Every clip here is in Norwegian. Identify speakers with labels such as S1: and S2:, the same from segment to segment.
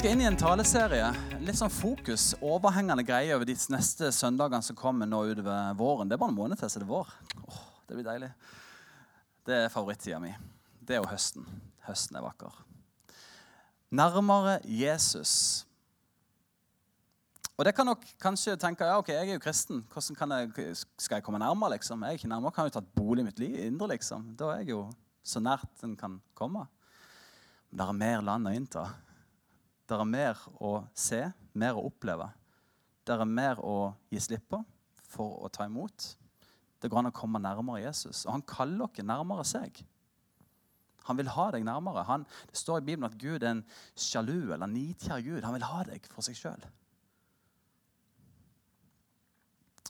S1: Skal inn i en taleserie. Litt sånn fokus, overhengende greie over de neste søndagene som kommer nå utover våren. Det er bare en måned til, så det er vår. Åh, det blir deilig. Det er favorittida mi. Det er jo høsten. Høsten er vakker. Nærmere Jesus. Og det kan nok kanskje tenke ja, ok, jeg er jo kristen. Hvordan jeg, skal jeg komme nærmere? liksom? Jeg er ikke nærmere, kan jo tatt bolig i mitt liv, indre. liksom. Da er jeg jo så nært en kan komme. Men det er mer land å innta. Det er mer å se, mer å oppleve. Det er mer å gi slipp på for å ta imot. Det går an å komme nærmere Jesus. Og han kaller dere nærmere seg. Han vil ha deg nærmere. Han, det står i Bibelen at Gud er en sjalu eller nidkjær Gud. Han vil ha deg for seg sjøl.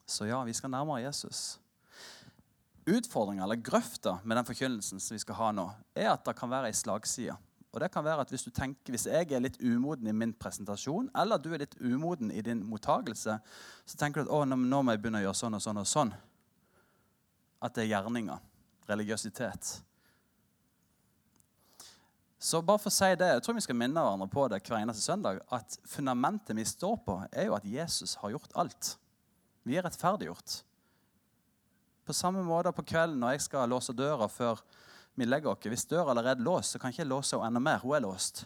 S1: Så ja, vi skal nærmere Jesus. Utfordringa eller grøfta med den forkynnelsen som vi skal ha nå, er at det kan være ei slagside. Og det kan være at Hvis du tenker, hvis jeg er litt umoden i min presentasjon, eller du er litt umoden i din mottagelse, så tenker du at nå må jeg begynne å gjøre sånn og sånn og sånn. At det er gjerninger. Religiøsitet. Så bare for å si det, jeg tror vi skal minne hverandre på det hver eneste søndag, at fundamentet vi står på, er jo at Jesus har gjort alt. Vi er rettferdiggjort. På samme måte på kvelden når jeg skal låse døra før vi legger oss. Hvis døra er allerede låst, så kan jeg ikke låse henne enda mer. Hun er låst.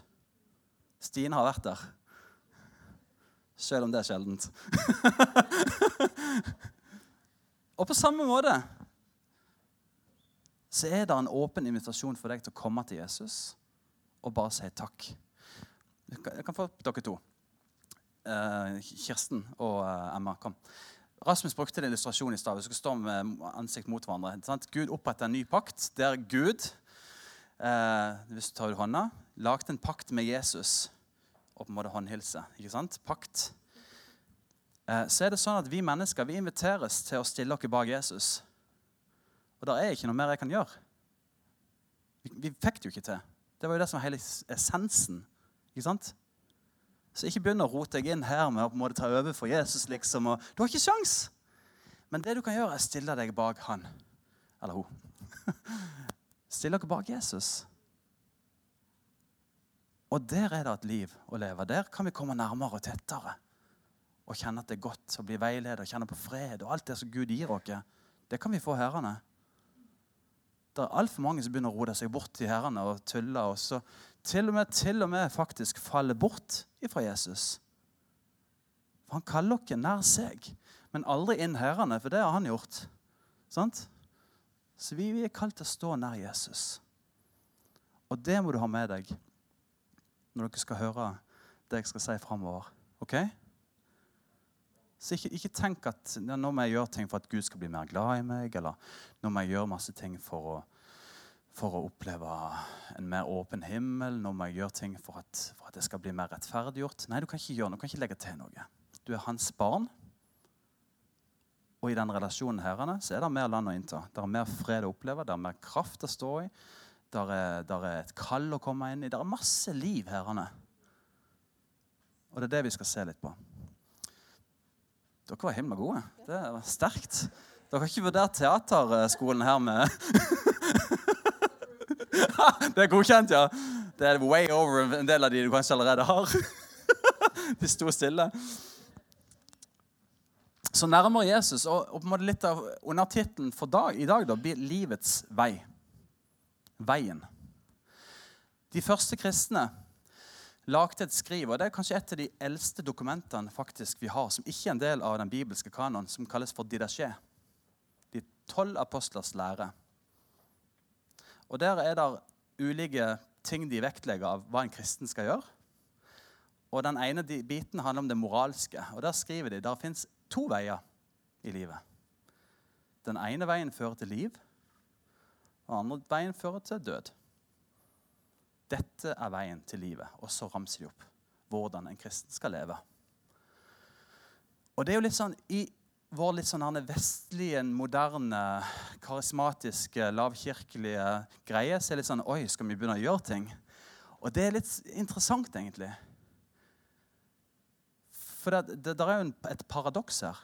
S1: Stine har vært der. Selv om det er sjeldent. og på samme måte så er det en åpen invitasjon for deg til å komme til Jesus og bare si takk. Jeg kan få dere to. Uh, Kirsten og uh, Emma, kom. Rasmus brukte en illustrasjon i stad. Vi skal stå med ansikt mot hverandre. Sant? Gud oppretter en ny pakt der Gud eh, hvis du tar ut hånda, lagde en pakt med Jesus og på en måte håndhilse. ikke sant? Pakt. Eh, så er det sånn at Vi mennesker vi inviteres til å stille oss bak Jesus. Og der er ikke noe mer jeg kan gjøre. Vi, vi fikk det jo ikke til. Det var jo det som var hele essensen. ikke sant? Så ikke begynn å rote deg inn her med å på en måte ta over for Jesus. liksom. Og, du har ikke sjans. Men det du kan gjøre, er å stille deg bak han. Eller hun. Stille dere bak Jesus. Og der er det et liv å leve. Der kan vi komme nærmere og tettere. Og kjenne at det er godt å bli veiledet og kjenne på fred. Og alt det som Gud gir oss, det kan vi få herrene. Det er altfor mange som begynner å rote seg bort til herrene og tulle. Og så til og med, til og med faktisk faller bort ifra Jesus. For Han kaller dere nær seg, men aldri inn herrene, for det har han gjort. Sant? Så vi, vi er kalt til å stå nær Jesus. Og det må du ha med deg når dere skal høre det jeg skal si framover. OK? Så ikke, ikke, tenk at ja, nå må jeg gjøre ting for at Gud skal bli mer glad i meg, eller nå må jeg gjøre masse ting for å, for å oppleve en mer åpen himmel. Nå må jeg gjøre ting for at, for at det skal bli mer rettferdiggjort. Nei, du kan ikke gjøre noe, du kan ikke legge til noe. Du er hans barn. Og i den relasjonen herrene, så er det mer land å innta. Det er mer fred å oppleve, det er mer kraft å stå i. Det er, er et kall å komme inn i. Det er masse liv herrene. Og det er det vi skal se litt på. Dere var himla gode. Det var sterkt. Dere har ikke vurdert teaterskolen her med Det er godkjent, ja. Det er way over en del av de du kanskje allerede har. de sto stille. Så nærmere Jesus, og på en måte litt av undertittelen for dag, i dag da, blir 'Livets vei'. Veien. De første kristne lagde et skriv, og det er kanskje et av de eldste dokumentene faktisk vi har, som ikke er en del av den bibelske kanoen, som kalles for didasje. De tolv apostlers lære. Og Der er det ulike ting de vektlegger av hva en kristen skal gjøre. Og Den ene biten handler om det moralske. og Der skriver de der fins to veier i livet. Den ene veien fører til liv, og den andre veien fører til død. Dette er veien til livet. Og så ramser de opp hvordan en kristen skal leve. Og det er jo litt sånn, I vår litt sånn vestlige, moderne, karismatiske, lavkirkelige greie så er det litt sånn Oi, skal vi begynne å gjøre ting? Og det er litt interessant, egentlig. For det, det, det er jo et paradoks her.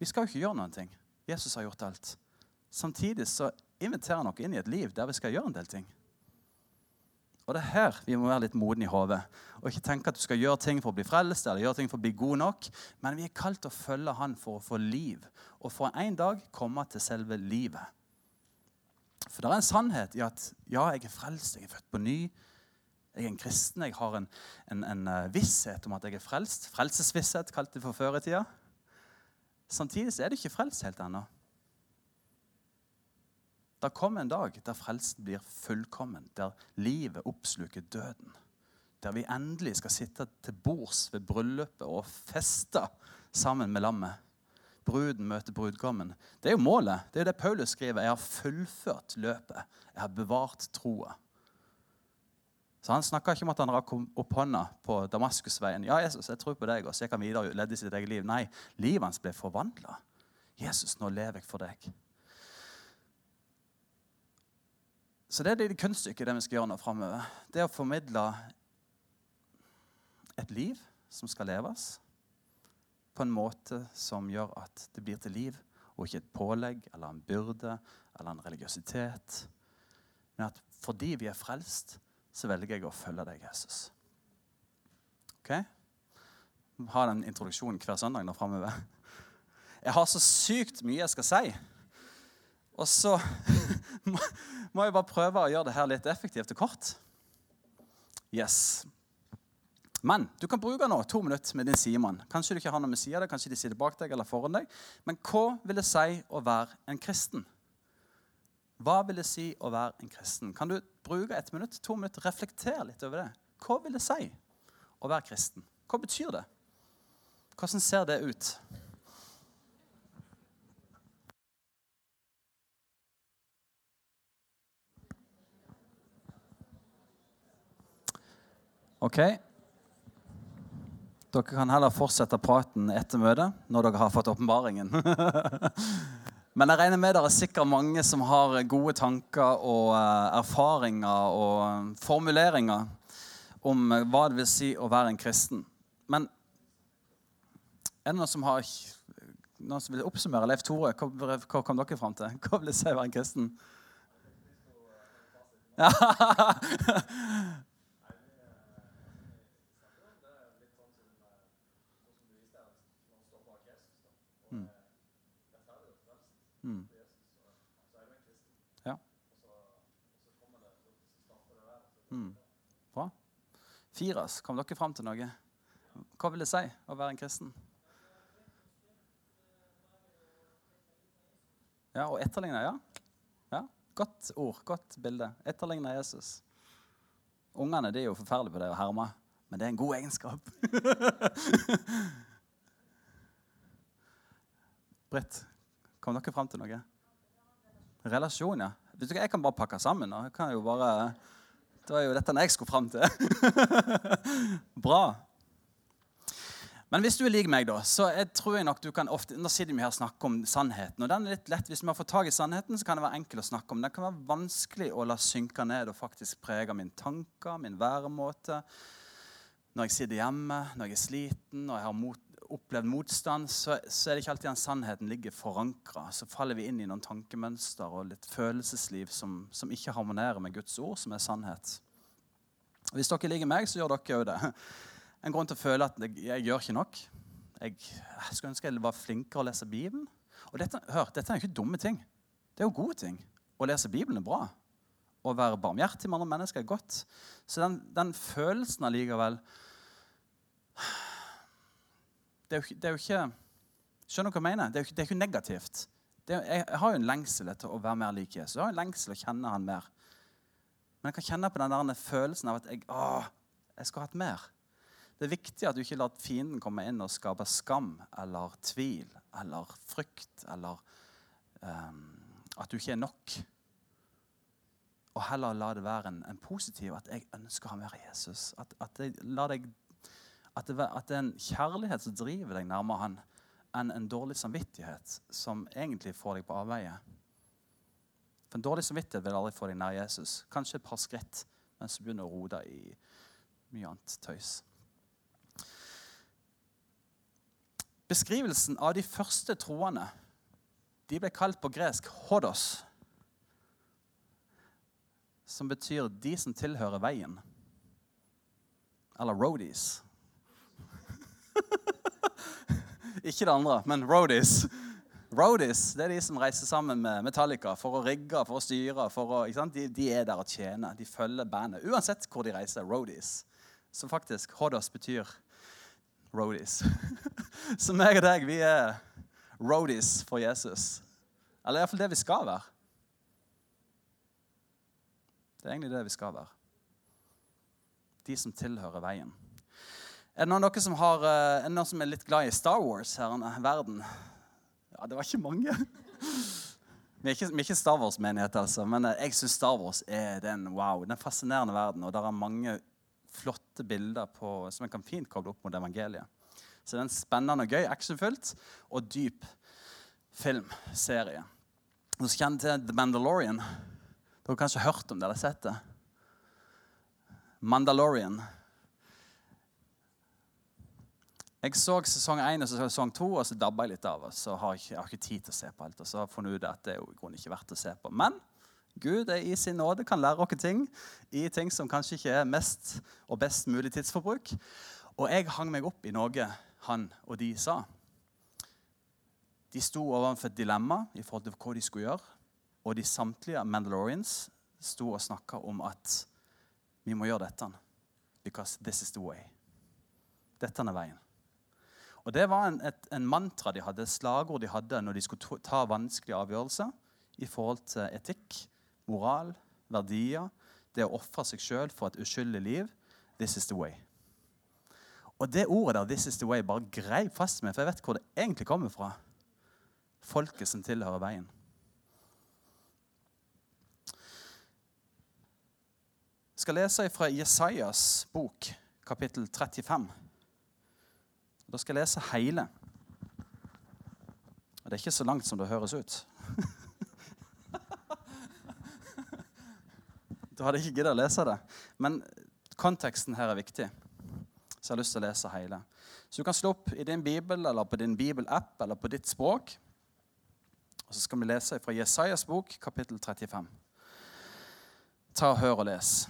S1: Vi skal jo ikke gjøre noen ting. Jesus har gjort alt. Samtidig så inviterer han oss inn i et liv der vi skal gjøre en del ting. Og det er her vi må være litt modne i hodet. Og ikke tenke at du skal gjøre ting for å bli frelst eller gjøre ting for å bli god nok. Men vi er kalt til å følge Han for å få liv, og for en dag komme til selve livet. For det er en sannhet i at ja, jeg er frelst, jeg er født på ny. Jeg er en kristen, jeg har en, en, en eh, visshet om at jeg er frelst. Frelsesvisshet, kalte det for før i tida. Samtidig så er du ikke frelst helt ennå. Det kommer en dag der frelsen blir fullkommen, der livet oppsluker døden. Der vi endelig skal sitte til bords ved bryllupet og feste sammen med lammet. Bruden møter brudgommen. Det er jo målet. Det er jo det Paulus skriver. Jeg har fullført løpet. Jeg har bevart troa. Så Han snakker ikke om at han rakk opp hånda på Damaskusveien. Ja, Jesus, jeg tror på deg, og så gikk han videre ledde sitt eget liv. Nei, livet hans ble forvandla. Jesus, nå lever jeg for deg. Så det er det kunststykket det vi skal gjøre nå framover. Det er å formidle et liv som skal leves, på en måte som gjør at det blir til liv, og ikke et pålegg eller en byrde eller en religiøsitet. Men at fordi vi er frelst, så velger jeg å følge deg, Jesus. Ok? Ha den introduksjonen hver søndag nå framover. Jeg har så sykt mye jeg skal si. Og så må jeg bare prøve å gjøre det her litt effektivt og kort. Yes. Men du kan bruke nå to minutter med din sidemann. Kanskje du ikke har noe med sida kanskje de sitter bak deg eller foran deg. Men hva vil det si å være en kristen? Hva vil det si å være en kristen? Kan du bruke et minutt, to minutter, reflektere litt over det? Hva vil det si å være kristen? Hva betyr det? Hvordan ser det ut? Ok. Dere kan heller fortsette praten etter møtet når dere har fått åpenbaringen. Men jeg regner med dere er sikkert mange som har gode tanker og eh, erfaringer og formuleringer om eh, hva det vil si å være en kristen. Men er det noen som har noen som vil oppsummere Leif Tore? Hva, hva kom dere fram til? Hva vil det si å være en kristen? Ja. Mm. Ja. Mm. Bra. Firas, kom dere fram til noe? Hva vil det si å være en kristen? Ja, Og etterligne, ja. ja. Godt ord, godt bilde. Etterligne Jesus. Ungene de er jo forferdelige på det å herme, men det er en god egenskap. Britt, Kom dere fram til noe? Relasjon, ja. Jeg kan bare pakke sammen. Jeg kan jo bare... Det var jo dette jeg skulle fram til. Bra. Men hvis du er lik meg, da, så jeg tror jeg nok du kan ofte Nå sitter vi her og snakker om sannheten. og den er litt lett. Hvis vi har fått tak i sannheten, så kan det være enkel å snakke om. Det kan være vanskelig å la synke ned og faktisk prege min tanker, min væremåte. Når jeg sitter hjemme, når jeg er sliten, når jeg har mot, opplevd motstand, så, så, er det ikke alltid den sannheten ligger forankra. Så faller vi inn i noen tankemønster og litt følelsesliv som, som, ikke harmonerer med Guds ord, som er sannhet. Hvis dere liker meg, så gjør dere òg det. En grunn til å føle at jeg, jeg gjør ikke nok. Jeg, jeg skulle ønske jeg var flinkere å lese Bibelen. Og dette, hør, dette er jo ikke dumme ting. Det er jo gode ting. Å lese Bibelen er bra. Å være barmhjertig med andre mennesker er godt. Så den, den følelsen allikevel det er, jo, det er jo ikke Skjønner du hva jeg mener? Det er jo det er ikke negativt. Er, jeg, har jo en lengsel etter å være mer lik Jesus. Jeg har en lengsel å kjenne han mer. Men jeg kan kjenne på den der følelsen av at jeg, å, jeg skulle hatt mer. Det er viktig at du ikke lar fienden komme inn og skape skam eller tvil eller frykt eller um, at du ikke er nok. Og heller la det være en, en positiv at jeg ønsker å ha mer Jesus. At, at jeg lar deg at det, at det er en kjærlighet som driver deg nærmere han, enn en dårlig samvittighet som egentlig får deg på avveie. For En dårlig samvittighet vil aldri få deg nær Jesus. Kanskje et par skritt, mens du begynner å rote i mye annet tøys. Beskrivelsen av de første troende de ble kalt på gresk 'hodos', som betyr 'de som tilhører veien'. Eller roadies. Ikke det andre, men roadies. Roadies det er de som reiser sammen med Metallica for å rigge, for å styre. For å, de, de, er der og tjener. De følger bandet. Uansett hvor de reiser. Roadies. Som faktisk Hodas betyr roadies. Så meg og deg, vi er roadies for Jesus. Eller iallfall det vi skal være. Det er egentlig det vi skal være. De som tilhører veien. Er det noen av dere som, har, eh, er noen som er litt glad i Star Wars her i verden? Ja, det var ikke mange. Vi er ikke, vi er ikke Star Wars-menighet, altså, men eh, jeg syns Star Wars er den wow, den fascinerende verden. Og der er mange flotte bilder på, som jeg kan fint koble opp mot evangeliet. Så det er en spennende og gøy, actionfylt og dyp filmserie. Du skal kjenne til The Mandalorian. Du har kanskje hørt om det eller sett det? Mandalorian. Jeg så sesong 1 og sesong 2, og så dabba jeg litt av. og så har jeg, jeg har ikke tid til å se på alt. Og så har jeg funnet ut at det er jo i grunnen ikke verdt å se på. Men Gud er i sin nåde kan lære oss ting i ting som kanskje ikke er mest og best mulig tidsforbruk. Og jeg hang meg opp i noe han og de sa. De sto overfor et dilemma i forhold til hva de skulle gjøre. Og de samtlige Mandalorians sto og snakka om at vi må gjøre dette. Because this is the way. Dette er veien. Og Det var en, et, en mantra de hadde, slagord de hadde når de skulle ta vanskelige avgjørelser i forhold til etikk, moral, verdier, det å ofre seg sjøl for et uskyldig liv. This is the way. Og det ordet der, this is the way, bare greip fast med, for jeg vet hvor det egentlig kommer fra. Folket som tilhører veien. Jeg skal lese fra Jesajas bok, kapittel 35. Da skal jeg lese hele. Og det er ikke så langt som det høres ut. du hadde ikke giddet å lese det. Men konteksten her er viktig, så jeg har lyst til å lese hele. Så du kan slå opp i din bibel eller på din bibelapp eller på ditt språk. Og så skal vi lese fra Jesajas bok, kapittel 35. Ta Hør og les.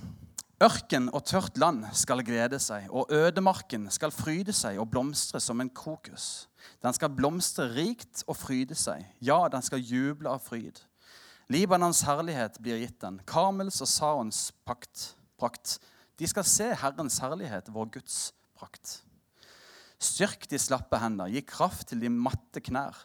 S1: Ørken og tørt land skal glede seg, og ødemarken skal fryde seg og blomstre som en krokus. Den skal blomstre rikt og fryde seg. Ja, den skal juble av fryd. Libanons herlighet blir gitt den, Karmels og Saons pakt, prakt. De skal se Herrens herlighet, vår Guds prakt. Styrk de slappe hender, gi kraft til de matte knær.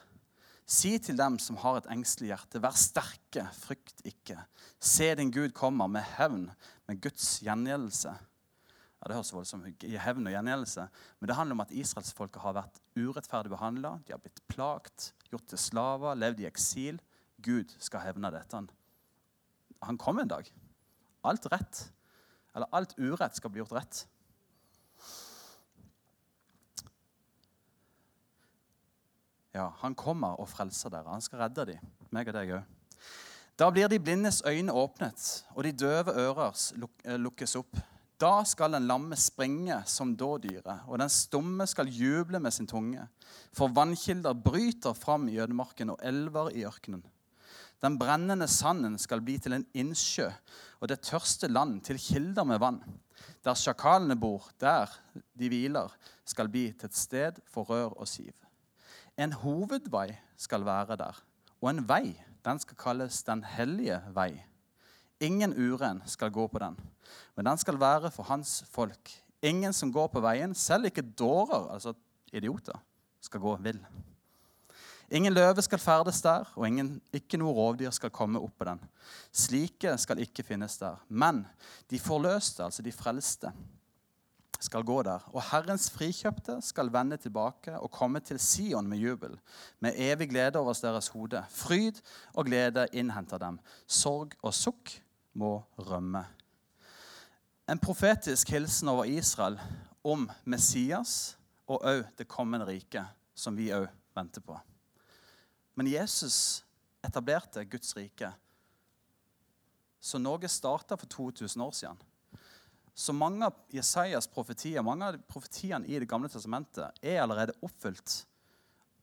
S1: Si til dem som har et engstelig hjerte, vær sterke, frykt ikke. Se din Gud kommer med hevn, med Guds gjengjeldelse. Ja, Det høres voldsomt ut. Hevn og gjengjeldelse. Men det handler om at israelsfolket har vært urettferdig behandla. De har blitt plagt, gjort til slaver, levd i eksil. Gud skal hevne dette. Han kommer en dag. Alt rett, eller alt urett, skal bli gjort rett. Ja, Han kommer og frelser dere. Han skal redde dem, meg og deg òg. Da blir de blindes øyne åpnet, og de døve ører eh, lukkes opp. Da skal den lamme springe som dådyret, og den stumme skal juble med sin tunge. For vannkilder bryter fram i ødemarken og elver i ørkenen. Den brennende sanden skal bli til en innsjø, og det tørste land til kilder med vann. Der sjakalene bor, der de hviler, skal bli til et sted for rør og siv. En hovedvei skal være der, og en vei den skal kalles Den hellige vei. Ingen uren skal gå på den, men den skal være for hans folk. Ingen som går på veien, selv ikke dårer, altså idioter, skal gå vill. Ingen løve skal ferdes der, og ingen, ikke noe rovdyr skal komme opp på den. Slike skal ikke finnes der. Men de forløste, altså de frelste, skal gå der. Og Herrens frikjøpte skal vende tilbake og komme til Sion med jubel, med evig glede over deres hode. Fryd og glede innhenter dem. Sorg og sukk må rømme. En profetisk hilsen over Israel om Messias og òg det kommende riket, som vi òg venter på. Men Jesus etablerte Guds rike. Så Norge starta for 2000 år siden. Så mange av Jesajas profetier, mange av profetiene i Det gamle testamentet er allerede oppfylt.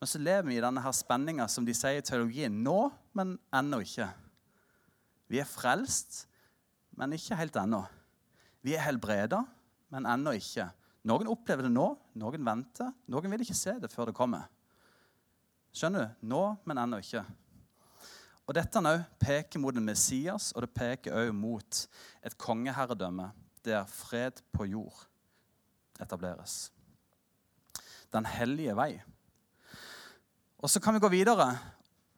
S1: Men så lever vi i denne her spenninga som de sier i teologien nå, men ennå ikke. Vi er frelst, men ikke helt ennå. Vi er helbreda, men ennå ikke. Noen opplever det nå, noen venter. Noen vil ikke se det før det kommer. Skjønner du? Nå, men ennå ikke. Og Dette nå peker mot en Messias, og det peker også mot et kongeherredømme der fred på jord etableres. Den hellige vei. Og Så kan vi gå videre.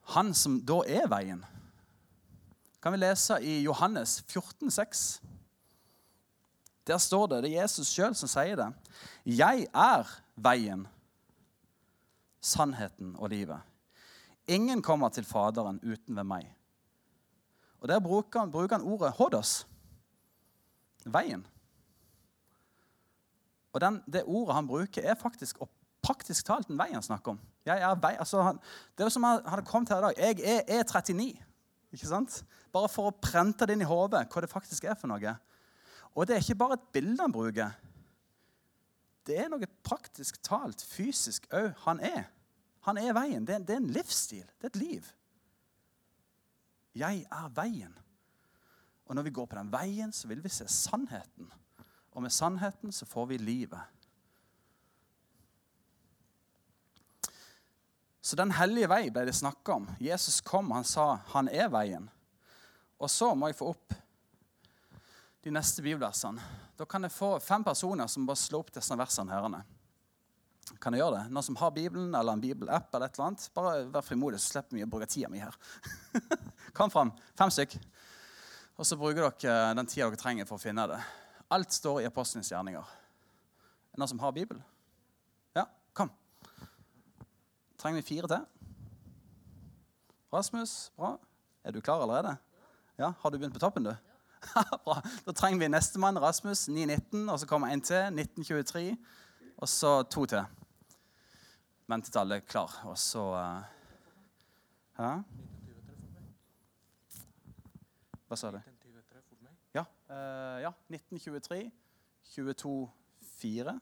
S1: Han som da er veien. Kan vi lese i Johannes 14, 14,6. Der står det, det er Jesus sjøl som sier det. Jeg er veien, sannheten og livet. Ingen kommer til Faderen uten ved meg. Og Der bruker han, bruker han ordet 'hodos'. Veien. Og den, Det ordet han bruker, er faktisk praktisk talt en vei han snakker om. Vei, altså han, det er som han hadde kommet her i dag. Jeg er E39. ikke sant? Bare for å prente det inn i hodet hva det faktisk er for noe. Og det er ikke bare et bilde han bruker. Det er noe praktisk talt, fysisk òg, han er. Han er veien. Det er, det er en livsstil. Det er et liv. Jeg er veien. Og når vi går på den veien, så vil vi se sannheten. Og med sannheten så får vi livet. Så den hellige vei ble det snakka om. Jesus kom, han sa han er veien. Og så må jeg få opp de neste bibelversene. Da kan jeg få fem personer som bare slår opp disse versene. her. Kan jeg gjøre det? Noen som har Bibelen eller en bibelapp, eller et eller annet, bare vær frimodig, så slipper vi å bruke tida mi her. Kom fram. Fem stykk. Og så bruker dere den tida dere trenger for å finne det. Alt står i apostlenes gjerninger. Er det noen som har Bibel? Ja, kom. Trenger vi fire til? Rasmus, bra. Er du klar allerede? Ja, Har du begynt på toppen, du? Bra. Da trenger vi nestemann, Rasmus, 919. Og så kommer en til, 1923. Og så to til. Vent til alle er klar. Og så uh, Hæ? Hva sa du? Ja. Uh, ja. 1923, 22, 4.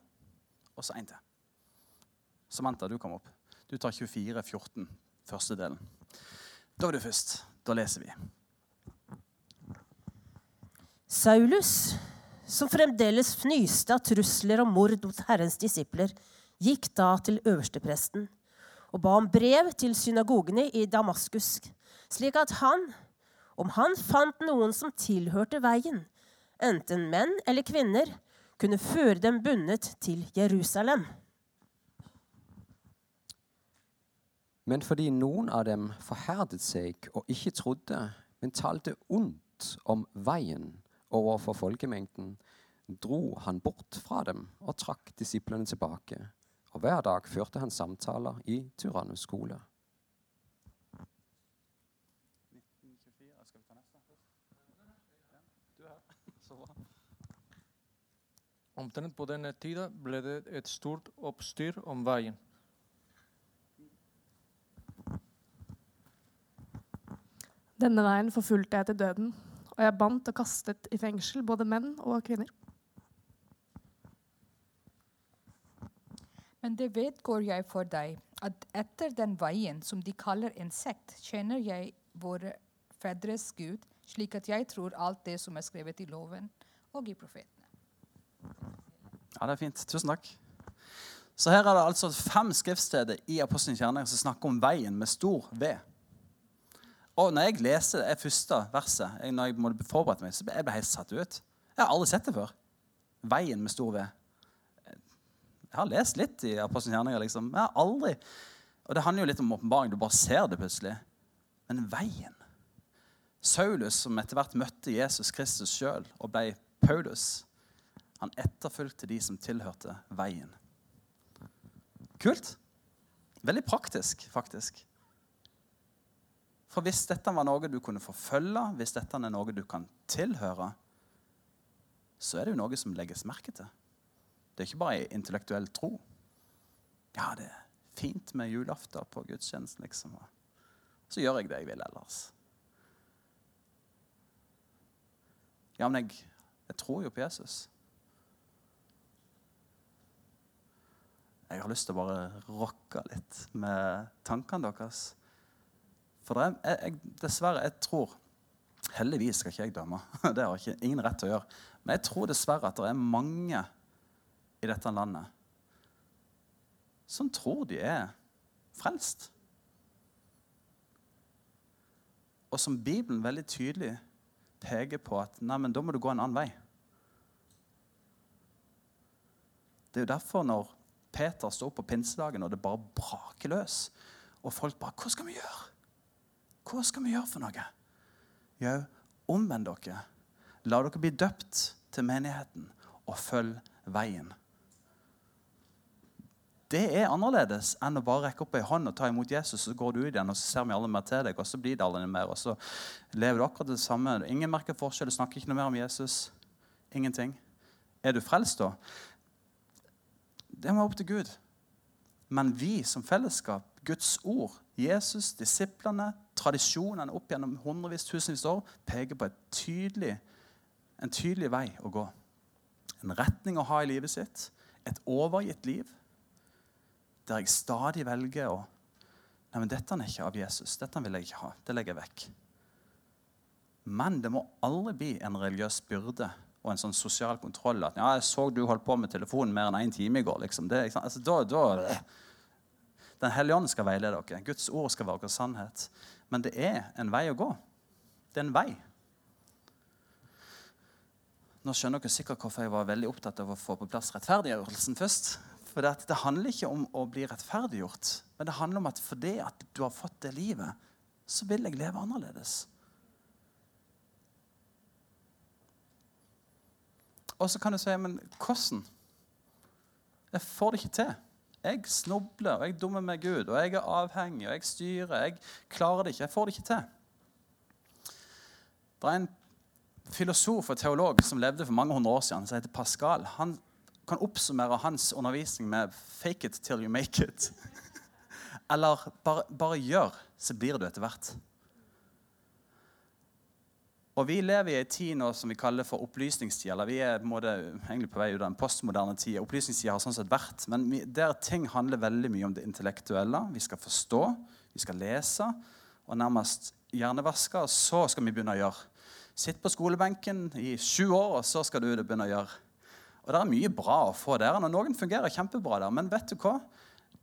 S1: Og så én til. Samantha, du kom opp. Du tar 24, 14, første delen. Da er du først. Da leser vi.
S2: Saulus, som fremdeles fnyste av trusler og mord mot Herrens disipler, gikk da til øverstepresten og ba om brev til synagogene i Damaskus, slik at han, om han fant noen som tilhørte veien, enten menn eller kvinner, kunne føre dem bundet til Jerusalem.
S3: Men fordi noen av dem forherdet seg og ikke trodde, men talte ondt om veien, overfor folkemengden, dro han bort fra dem og trakk disiplene tilbake. Og hver dag førte han samtaler i Tyrannus skole.
S4: Omtrent på denne tida ble det et stort oppstyr om veien.
S5: Denne veien forfulgte jeg til døden og jeg bandt og kastet i fengsel både menn og kvinner.
S6: Men det vedgår jeg for deg, at etter den veien som de kaller en sekt, kjenner jeg våre fedres Gud, slik at jeg tror alt det som er skrevet i loven og i profetene.
S1: Ja, det er fint. Tusen takk. Så her er det altså fem skriftsteder i Apostelens gjerninger som snakker om veien med stor V. Og når jeg leser det første verset, jeg, når jeg måtte forberede meg, så ble jeg helt satt ut. Jeg har aldri sett det før. Veien med stor V. Jeg har lest litt i Apostelens gjerninger, liksom. Jeg har aldri Og det handler jo litt om åpenbaring. Du bare ser det plutselig. Men veien Saulus, som etter hvert møtte Jesus Kristus sjøl og ble Paulus, han etterfulgte de som tilhørte veien. Kult. Veldig praktisk, faktisk. For hvis dette var noe du kunne forfølge, hvis dette er noe du kan tilhøre, så er det jo noe som legges merke til. Det er ikke bare intellektuell tro. Ja, det er fint med julaften på gudstjenesten, liksom. Så gjør jeg det jeg vil ellers. Ja, men jeg, jeg tror jo på Jesus. Jeg har lyst til å bare rocke litt med tankene deres. For er, jeg, dessverre, jeg tror Heldigvis skal ikke jeg dømme. Det har ikke ingen rett til å gjøre. Men jeg tror dessverre at det er mange i dette landet som tror de er frelst. Og som Bibelen veldig tydelig peker på at nei, men da må du gå en annen vei. Det er jo derfor når Peter står på pinsedagen og det bare braker løs, og folk bare 'Hva skal vi gjøre?' Hva skal vi gjøre for noe? Jo, omvend dere. La dere bli døpt til menigheten, og følg veien. Det er annerledes enn å bare rekke opp ei hånd og ta imot Jesus, så går du ut igjen, og så ser vi alle mer til deg, og så blir det aldri mer. Og så lever du akkurat det samme. Ingen merker forskjell, du snakker ikke noe mer om Jesus. Ingenting. Er du frelst da? Det må opp til Gud. Men vi som fellesskap, Guds ord, Jesus, disiplene, tradisjonene opp gjennom hundrevis, tusenvis år, peker på tydelig, en tydelig vei å gå. En retning å ha i livet sitt. Et overgitt liv der jeg stadig velger å Nei, men dette er ikke av Jesus. Dette vil jeg ikke ha. Det legger jeg vekk. Men det må aldri bli en religiøs byrde og en sånn sosial kontroll. At ja, 'Jeg så du holdt på med telefonen mer enn én en time i går.' Liksom. Det, altså, da, da, den hellige ånd skal veilede dere. Guds ord skal være deres sannhet. Men det er en vei å gå. Det er en vei. Nå skjønner dere sikkert hvorfor jeg var veldig opptatt av å få på plass rettferdiggjørelsen først. For det, det handler ikke om å bli rettferdiggjort, men det handler om at fordi du har fått det livet, så vil jeg leve annerledes. Og så kan du si, men hvordan? Jeg får det ikke til. Jeg snubler, og jeg dummer meg Gud, og jeg er avhengig, og jeg styrer. Jeg klarer det ikke. Jeg får det ikke til. Det er en filosof og teolog som levde for mange hundre år siden, som heter Pascal. Han kan oppsummere hans undervisning med 'fake it till you make it'. Eller bare, bare gjør, så blir du etter hvert. Og Vi lever i en tid nå som vi kaller for opplysningstid. eller Vi er på, måte, egentlig på vei ut av den postmoderne tid. Opplysningstida har sånn sett vært, men vi, der ting handler veldig mye om det intellektuelle. Vi skal forstå, vi skal lese og nærmest hjernevaske, og så skal vi begynne å gjøre. Sitt på skolebenken i sju år, og så skal du begynne å gjøre. Og det er mye bra å få der. Og noen fungerer kjempebra der. Men vet du hva?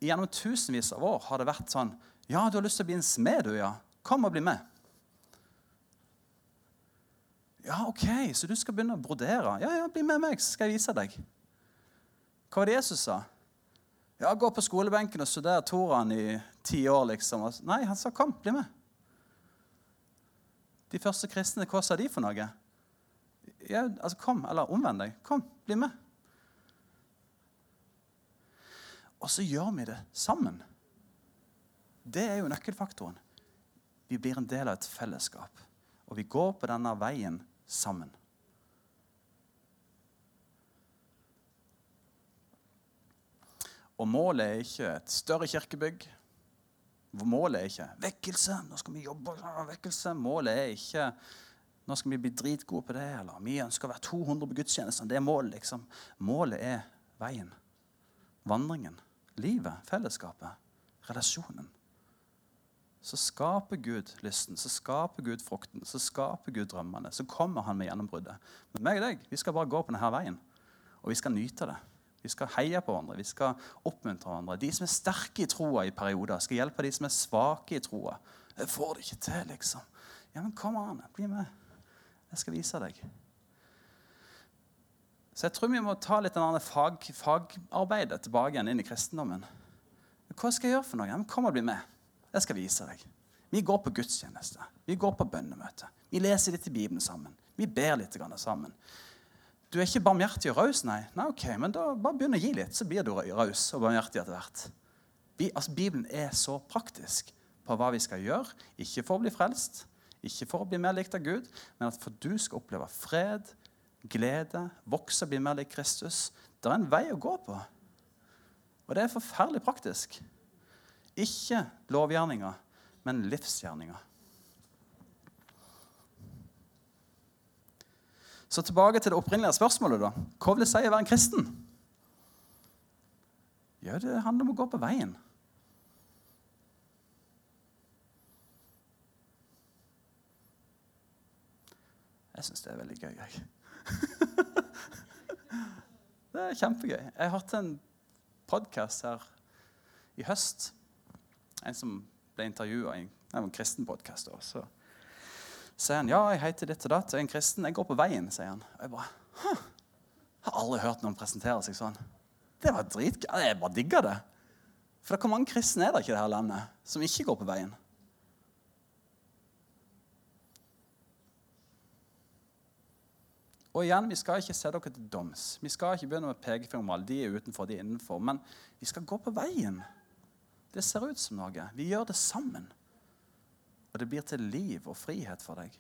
S1: Gjennom tusenvis av år har det vært sånn Ja, du har lyst til å bli en smed, du, ja. Kom og bli med. Ja, OK, så du skal begynne å brodere? Ja, ja, bli med meg, så skal jeg vise deg. Hva var det Jesus sa? Ja, gå på skolebenken og studere Toraen i ti år, liksom. Nei, han sa kom, bli med. De første kristne, hva sa de for noe? ja, altså Kom, eller omvend deg. Kom, bli med. Og så gjør vi det sammen. Det er jo nøkkelfaktoren. Vi blir en del av et fellesskap. Og vi går på denne veien sammen. Og målet er ikke et større kirkebygg. Målet er ikke vekkelse. Nå skal vi jobbe vekkelse. Målet er ikke nå skal vi bli dritgode på det, eller vi ønsker å være 200 på gudstjenesten. Det er målet. liksom. Målet er veien. Vandringen. Livet. Fellesskapet. Relasjonen. Så skaper Gud lysten, så skaper Gud frukten, så skaper Gud drømmene. Så kommer han med gjennombruddet. Men meg og deg, vi skal bare gå på denne veien. Og vi skal nyte det. Vi skal heie på hverandre, vi skal oppmuntre hverandre. De som er sterke i troa i perioder, skal hjelpe de som er svake i troa. Jeg får det ikke til, liksom. Ja, men kom an, bli med. Jeg skal vise deg. Så jeg tror vi må ta litt av fag, fagarbeidet tilbake igjen inn i kristendommen. Hva skal jeg gjøre for noe? Ja, men Kom og bli med. Jeg skal vise deg. Vi går på gudstjeneste. Vi går på bønnemøte. Vi leser litt i Bibelen sammen. Vi ber litt sammen. Du er ikke barmhjertig og raus, nei? Nei, ok, men da bare begynn å gi litt, så blir du raus og barmhjertig etter hvert. Vi, altså, Bibelen er så praktisk på hva vi skal gjøre, ikke for å bli frelst, ikke for å bli mer likt av Gud, men at for du skal oppleve fred, glede, vokse og bli mer lik Kristus. Det er en vei å gå på. Og det er forferdelig praktisk. Ikke lovgjerninger, men livsgjerninger. Så tilbake til det opprinnelige spørsmålet. da. Hva vil det si å være en kristen? Ja, Det handler om å gå på veien. Jeg syns det er veldig gøy. Jeg. det er kjempegøy. Jeg har hatt en podkast her i høst. En som ble intervjua i en kristen podkast. Så sier han ja, jeg heter ditt og datt, jeg er en kristen. Jeg går på veien, sier han. Og jeg bare Hå. Har aldri hørt noen presentere seg sånn. Det var dritgøy. Jeg bare digga det. For hvor mange kristne er det ikke i dette landet som ikke går på veien? Og igjen, Vi skal ikke se dere til doms. Vi skal ikke begynne med pekefinger om de er utenfor, de er innenfor. Men vi skal gå på veien. Det ser ut som noe. Vi gjør det sammen. Og det blir til liv og frihet for deg.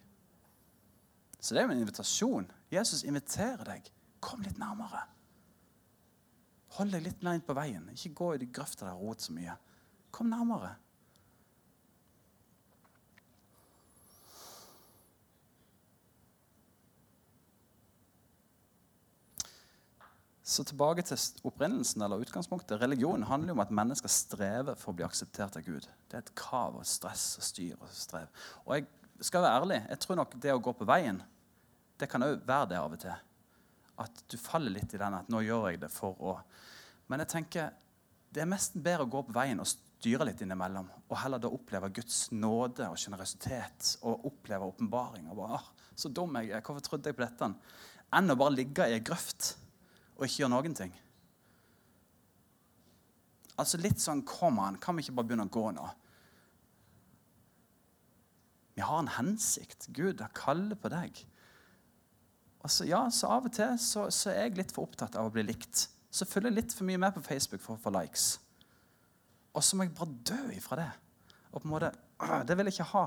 S1: Så det er jo en invitasjon. Jesus inviterer deg. Kom litt nærmere. Hold deg litt mer inn på veien. Ikke gå i de grøfta der rot så mye. Kom nærmere. Så tilbake til opprinnelsen eller utgangspunktet. Religion handler jo om at mennesker strever for å bli akseptert av Gud. Det er et krav og stress og styr og strev. Og jeg skal være ærlig, jeg tror nok det å gå på veien, det kan òg være det av og til. At du faller litt i den at 'nå gjør jeg det for å' Men jeg tenker det er mest bedre å gå på veien og styre litt innimellom. Og heller da oppleve Guds nåde og sjenerøsitet og oppleve åpenbaring. Og bare, ah, 'Så dum jeg er. Hvorfor trodde jeg på dette?' Enn å bare ligge i ei grøft og ikke gjøre noen ting. Altså litt sånn Kom an, kan vi ikke bare begynne å gå nå? Vi har en hensikt. Gud har kaller på deg. Altså, ja, så Av og til så, så, er jeg litt for opptatt av å bli likt. Så følger jeg litt for mye med på Facebook for å få likes. Og så må jeg bare dø ifra det. Og på en måte, Det vil jeg ikke ha.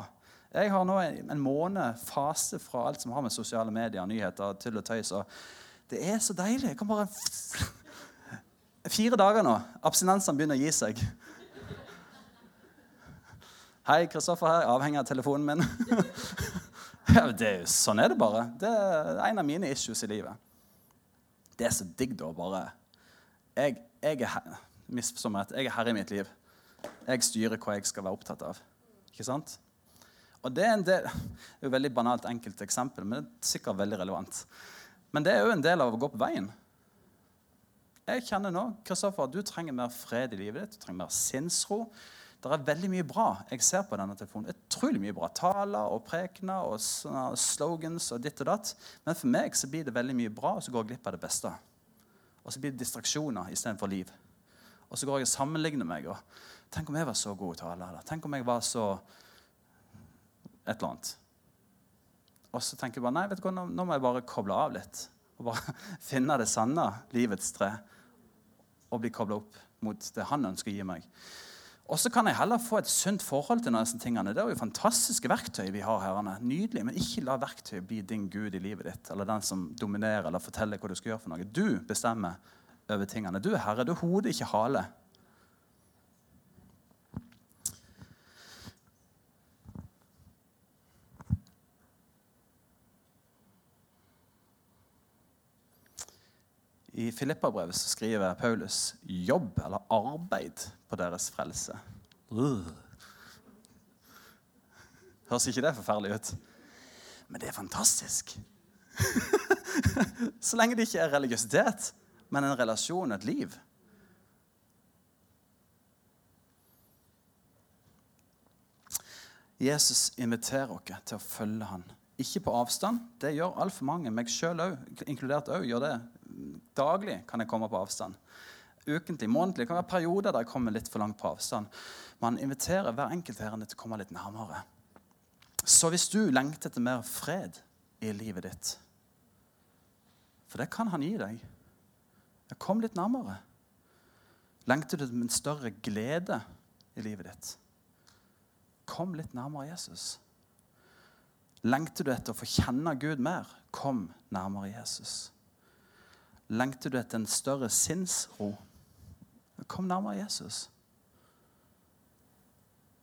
S1: Jeg har nå en, en måned fase fra alt som har med sosiale medier, nyheter, til og tøys. og det er så deilig. Jeg kan bare Fire dager nå. Abstinensene begynner å gi seg. Hei, Kristoffer her. Avhengig av telefonen min. ja, det, sånn er det bare. Det er en av mine issues i livet. Det er så digg da bare Jeg, jeg er jeg er herre i mitt liv. Jeg styrer hva jeg skal være opptatt av. Ikke sant? Og Det er del, er et veldig banalt enkelt eksempel, men det er sikkert veldig relevant. Men det er jo en del av å gå på veien. Jeg kjenner nå Kristoffer, du trenger mer fred i livet ditt. Du trenger mer sinnsro. Det er veldig mye bra jeg ser på denne telefonen. Utrolig mye bra taler og prekener og slogans og ditt og datt. Men for meg så blir det veldig mye bra, og så går jeg glipp av det beste. Og så blir det distraksjoner istedenfor liv. Og så går jeg og sammenligner meg. og Tenk om jeg var så god taler. Tenk om jeg var så et eller annet. Og så tenker jeg bare nei, vet du hva, nå, må jeg bare koble av litt. Og bare finne det sanne livets tre. Og bli kobla opp mot det han ønsker å gi meg. Og så kan jeg heller få et sunt forhold til disse tingene. Det er jo fantastiske verktøy vi har herrene. Nydelig, Men ikke la verktøy bli din gud i livet ditt, eller den som dominerer eller forteller hva du skal gjøre for noe. Du bestemmer over tingene. Du er herre. Du er hodet, ikke hale. I Filippabrevet skriver Paulus 'jobb' eller 'arbeid' på deres frelse. Uh. Høres ikke det forferdelig ut? Men det er fantastisk. Så lenge det ikke er religiøsitet, men en relasjon, et liv. Jesus inviterer oss til å følge han. Ikke på avstand. Det gjør altfor mange. Meg sjøl òg, inkludert òg, gjør det Daglig kan jeg komme på avstand. Ukentlig, månedlig. Det kan være perioder der jeg kommer litt for langt på avstand. Man inviterer hver enkelt herrene til å komme litt nærmere. Så hvis du lengter etter mer fred i livet ditt For det kan han gi deg. Kom litt nærmere. Lengter du etter en større glede i livet ditt? Kom litt nærmere Jesus. Lengter du etter å få kjenne Gud mer? Kom nærmere Jesus. Lengter du etter en større sinnsro? Kom nærmere Jesus.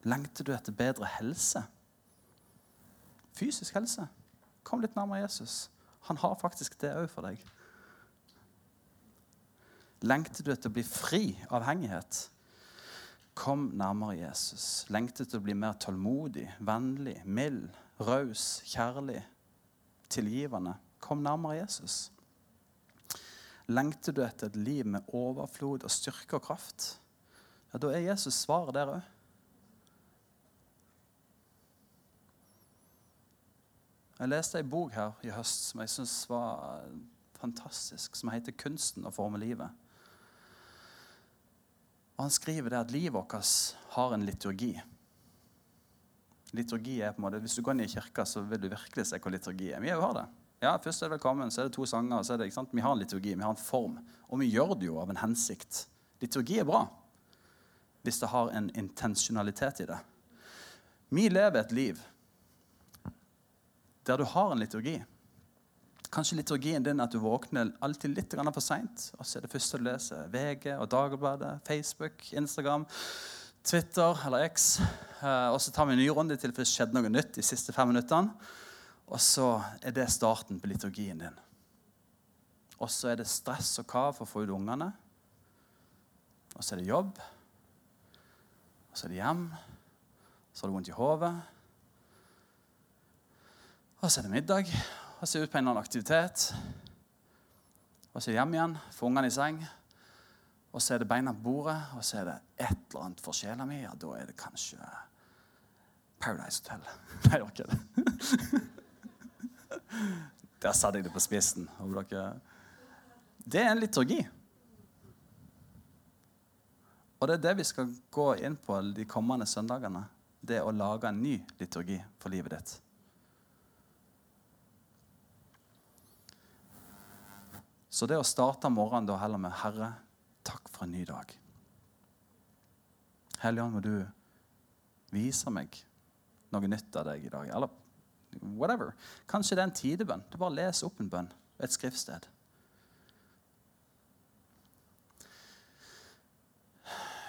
S1: Lengter du etter bedre helse? Fysisk helse? Kom litt nærmere Jesus. Han har faktisk det òg for deg. Lengter du etter å bli fri av avhengighet? Kom nærmere Jesus. Lengter du etter å bli mer tålmodig, vennlig, mild, raus, kjærlig? tilgivende. Kom nærmere Jesus. Lengter du etter et liv med overflod og styrke og kraft? Ja, Da er Jesus svaret der òg. Jeg leste ei bok her i høst som jeg syns var fantastisk, som heter 'Kunsten å forme livet'. Og Han skriver det at livet vårt har en liturgi. Liturgi er på en måte, Hvis du går inn i kirka, så vil du virkelig se hva liturgi er. Vi har det. Ja, Først er det velkommen, så er det to sanger. så er det, ikke sant? Vi har en liturgi, vi har en form. Og vi gjør det jo av en hensikt. Liturgi er bra hvis det har en intensjonalitet i det. Vi lever et liv der du har en liturgi. Kanskje liturgien din er at du våkner alltid litt for seint. Og så er det første du leser VG og Dagbladet, Facebook, Instagram, Twitter eller X. Eh, Og så tar vi en ny runde til for det skjedde noe nytt de siste fem minuttene. Og så er det starten på liturgien din. Og så er det stress og kav for å få ut ungene. Og så er det jobb. Og så er det hjem. Så har du vondt i hodet. Og så er det middag. Og så ut på en eller annen aktivitet. Og så er det hjem igjen, få ungene i seng. Og så er det beina på bordet, og så er det et eller annet for sjela mi. Ja, da er det kanskje Paradise Hotel. Nei, det var ikke det. Der satte jeg det på spissen. Det er en liturgi. Og det er det vi skal gå inn på de kommende søndagene. Det å lage en ny liturgi for livet ditt. Så det å starte morgenen da heller med 'Herre, takk for en ny dag'. Helligånd, må du vise meg noe nytt av deg i dag. Eller whatever. Kanskje det er en tidebønn. Du bare leser opp en bønn, et skriftsted.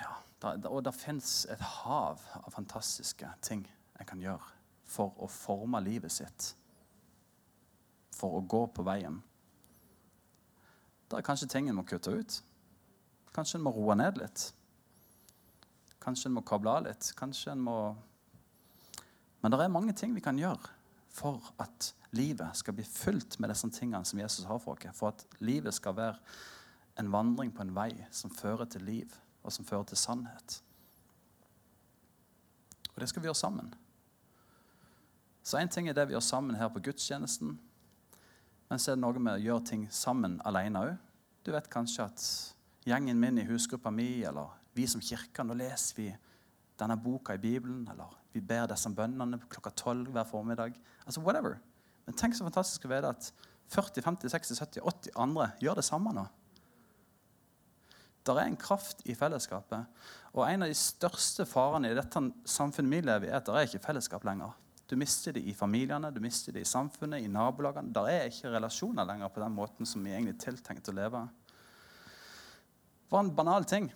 S1: Ja, da, og det fins et hav av fantastiske ting en kan gjøre for å forme livet sitt. For å gå på veien. Det er kanskje ting en må kutte ut. Kanskje en må roe ned litt. Kanskje en må koble av litt. Kanskje en må Men det er mange ting vi kan gjøre for at livet skal bli fylt med disse tingene som Jesus har for oss. For at livet skal være en vandring på en vei som fører til liv, og som fører til sannhet. Og det skal vi gjøre sammen. Så én ting er det vi gjør sammen her på gudstjenesten. Men så er det noe med å gjøre ting sammen alene òg. Du vet kanskje at gjengen min i husgruppa mi, eller vi som kirke, nå leser vi denne boka i Bibelen, eller vi ber disse bønnene klokka tolv hver formiddag. Altså whatever. Men tenk så fantastisk å vite at 40, 50, 60, 70, 80 andre gjør det samme nå. Der er en kraft i fellesskapet. Og en av de største farene i dette samfunnet vi lever i, er at det er ikke fellesskap lenger. Du mister det i familiene, du mister det i samfunnet, i nabolagene. Der er ikke relasjoner lenger på den måten som vi egentlig tiltenkte tiltenkt å leve. Det var en banal ting.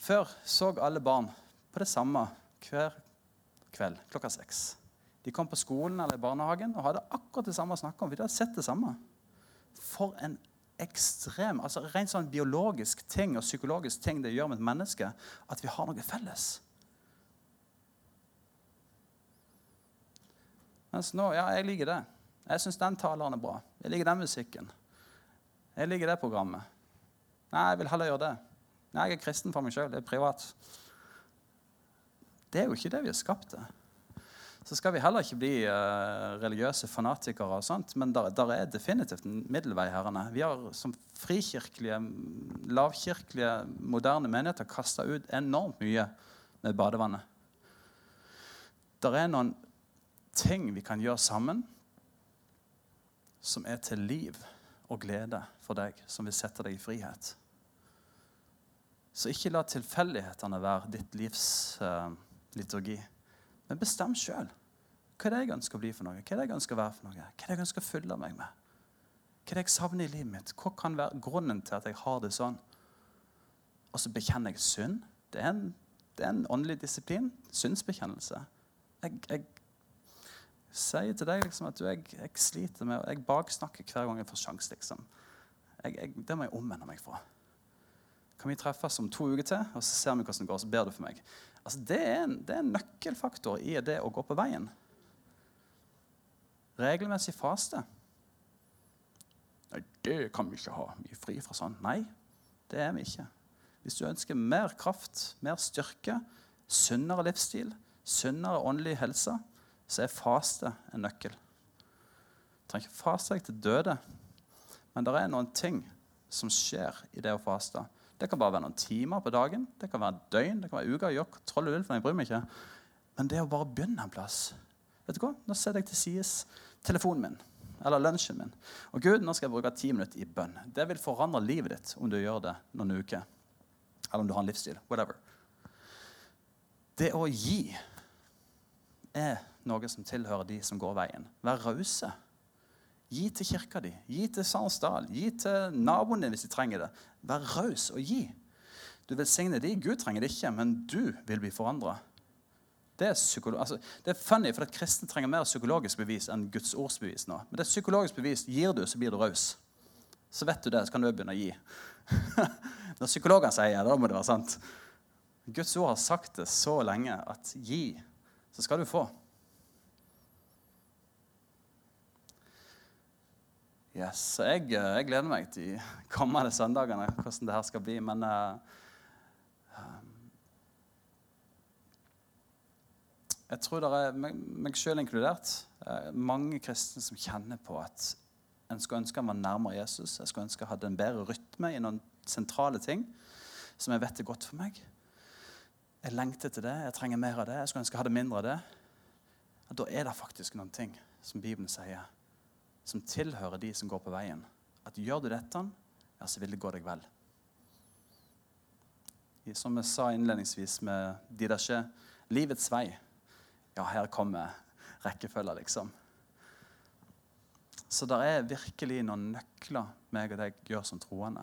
S1: Før så alle barn på det samme hver kveld klokka seks. De kom på skolen eller i barnehagen og hadde akkurat det samme å snakke om. Vi hadde sett det samme. For en ekstrem, altså rent sånn biologisk ting og psykologisk ting det gjør med et menneske, at vi har noe felles. Mens nå, ja, jeg liker det. Jeg syns den taleren er bra. Jeg liker den musikken. Jeg liker det programmet. Nei, jeg vil heller gjøre det. Nei, jeg er kristen for meg sjøl. Det er privat. Det er jo ikke det vi er skapt til. Så skal vi heller ikke bli uh, religiøse fanatikere, og sånt, men der er definitivt en middelvei. herrene. Vi har som frikirkelige, lavkirkelige, moderne menigheter kasta ut enormt mye med badevannet. Der er noen ting vi kan gjøre sammen som er til liv og glede for deg, som vil sette deg i frihet. Så ikke la tilfeldighetene være ditt livs uh, liturgi. Men bestem sjøl. Hva er det jeg ønsker å bli for noe? Hva er det jeg ønsker å være for noe? Hva er det jeg ønsker å fylle meg med? Hva er det jeg savner i livet mitt? Hva kan være grunnen til at jeg har det sånn? Og så bekjenner jeg synd. Det er en, det er en åndelig disiplin. Syndsbekjennelse. Jeg, jeg sier til deg liksom at du, jeg, jeg, sliter med Jeg baksnakker hver gang jeg får sjanse. Liksom. det må jeg omvende meg fra. Kan vi treffes om to uker til, og så ser vi hvordan det går? Så ber du for meg. Altså, det, er en, det er en nøkkelfaktor i det å gå på veien. Regelmessig faste. det kan vi ikke ha. Vi er fri fra sånn. Nei, det er vi ikke. Hvis du ønsker mer kraft, mer styrke, sunnere livsstil, sunnere åndelig helse, så er faste en nøkkel. Du trenger ikke faste deg til døde, men det er noen ting som skjer i det å faste. Det kan bare være noen timer på dagen, det kan være døgn, det kan være uker. Gjør troll og ulv, jeg bryr meg ikke. Men det å bare begynne en plass Vet du hva? Nå setter jeg til side telefonen min eller lunsjen min. Og Gud, nå skal jeg bruke ti minutter i bønn. Det vil forandre livet ditt om du gjør det noen uker. Eller om du har en livsstil. Whatever. Det å gi er noe som tilhører de som går veien. Vær rause. Gi til kirka di, gi til Sarnsdal, gi til naboen din hvis de trenger det. Vær raus og gi. Du velsigner de. Gud trenger det ikke, men du vil bli forandra. Det er, altså, det er funny, for at kristne trenger mer psykologisk bevis enn Guds ordsbevis nå. Men det er psykologisk bevis gir du, så blir du raus. Så vet du det, så kan du begynne å gi. Når psykologene sier det, da må det være sant. Guds ord har sagt det så lenge at gi, så skal du få. Yes, jeg, jeg gleder meg til de kommende søndagene, hvordan det her skal bli. Men uh, Jeg tror det er meg sjøl inkludert. Eh, mange kristne som kjenner på at en skulle ønske han var nærmere Jesus. Jeg skulle ønske jeg hadde en bedre rytme i noen sentrale ting som jeg vet er godt for meg. Jeg lengter til det. Jeg trenger mer av det. Jeg skulle ønske jeg hadde mindre av det. Da er det faktisk noen ting som Bibelen sier, som tilhører de som går på veien. At gjør du dette, ja, så vil det gå deg vel. Som jeg sa innledningsvis med de der ikke livets vei ja, her kommer rekkefølga, liksom. Så det er virkelig noen nøkler meg og deg gjør som troende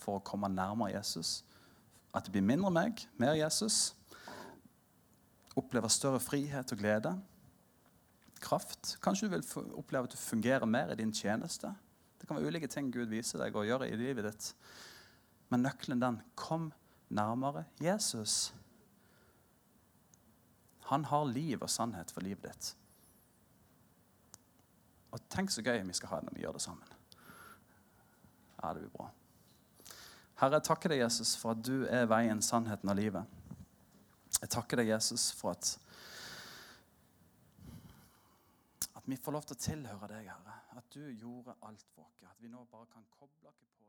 S1: for å komme nærmere Jesus. At det blir mindre meg, mer Jesus. Oppleve større frihet og glede. Kraft. Kanskje du vil oppleve at du fungerer mer i din tjeneste. Det kan være ulike ting Gud viser deg å gjøre i livet ditt. Men nøkkelen den kom nærmere Jesus. Han har liv og sannhet for livet ditt. Og tenk så gøy vi skal ha det når vi gjør det sammen. Ja, det blir bra. Herre, jeg takker deg, Jesus, for at du er veien, sannheten og livet. Jeg takker deg, Jesus, for at at vi får lov til å tilhøre deg, Herre. At du gjorde alt oss. At vi nå bare kan koble oss på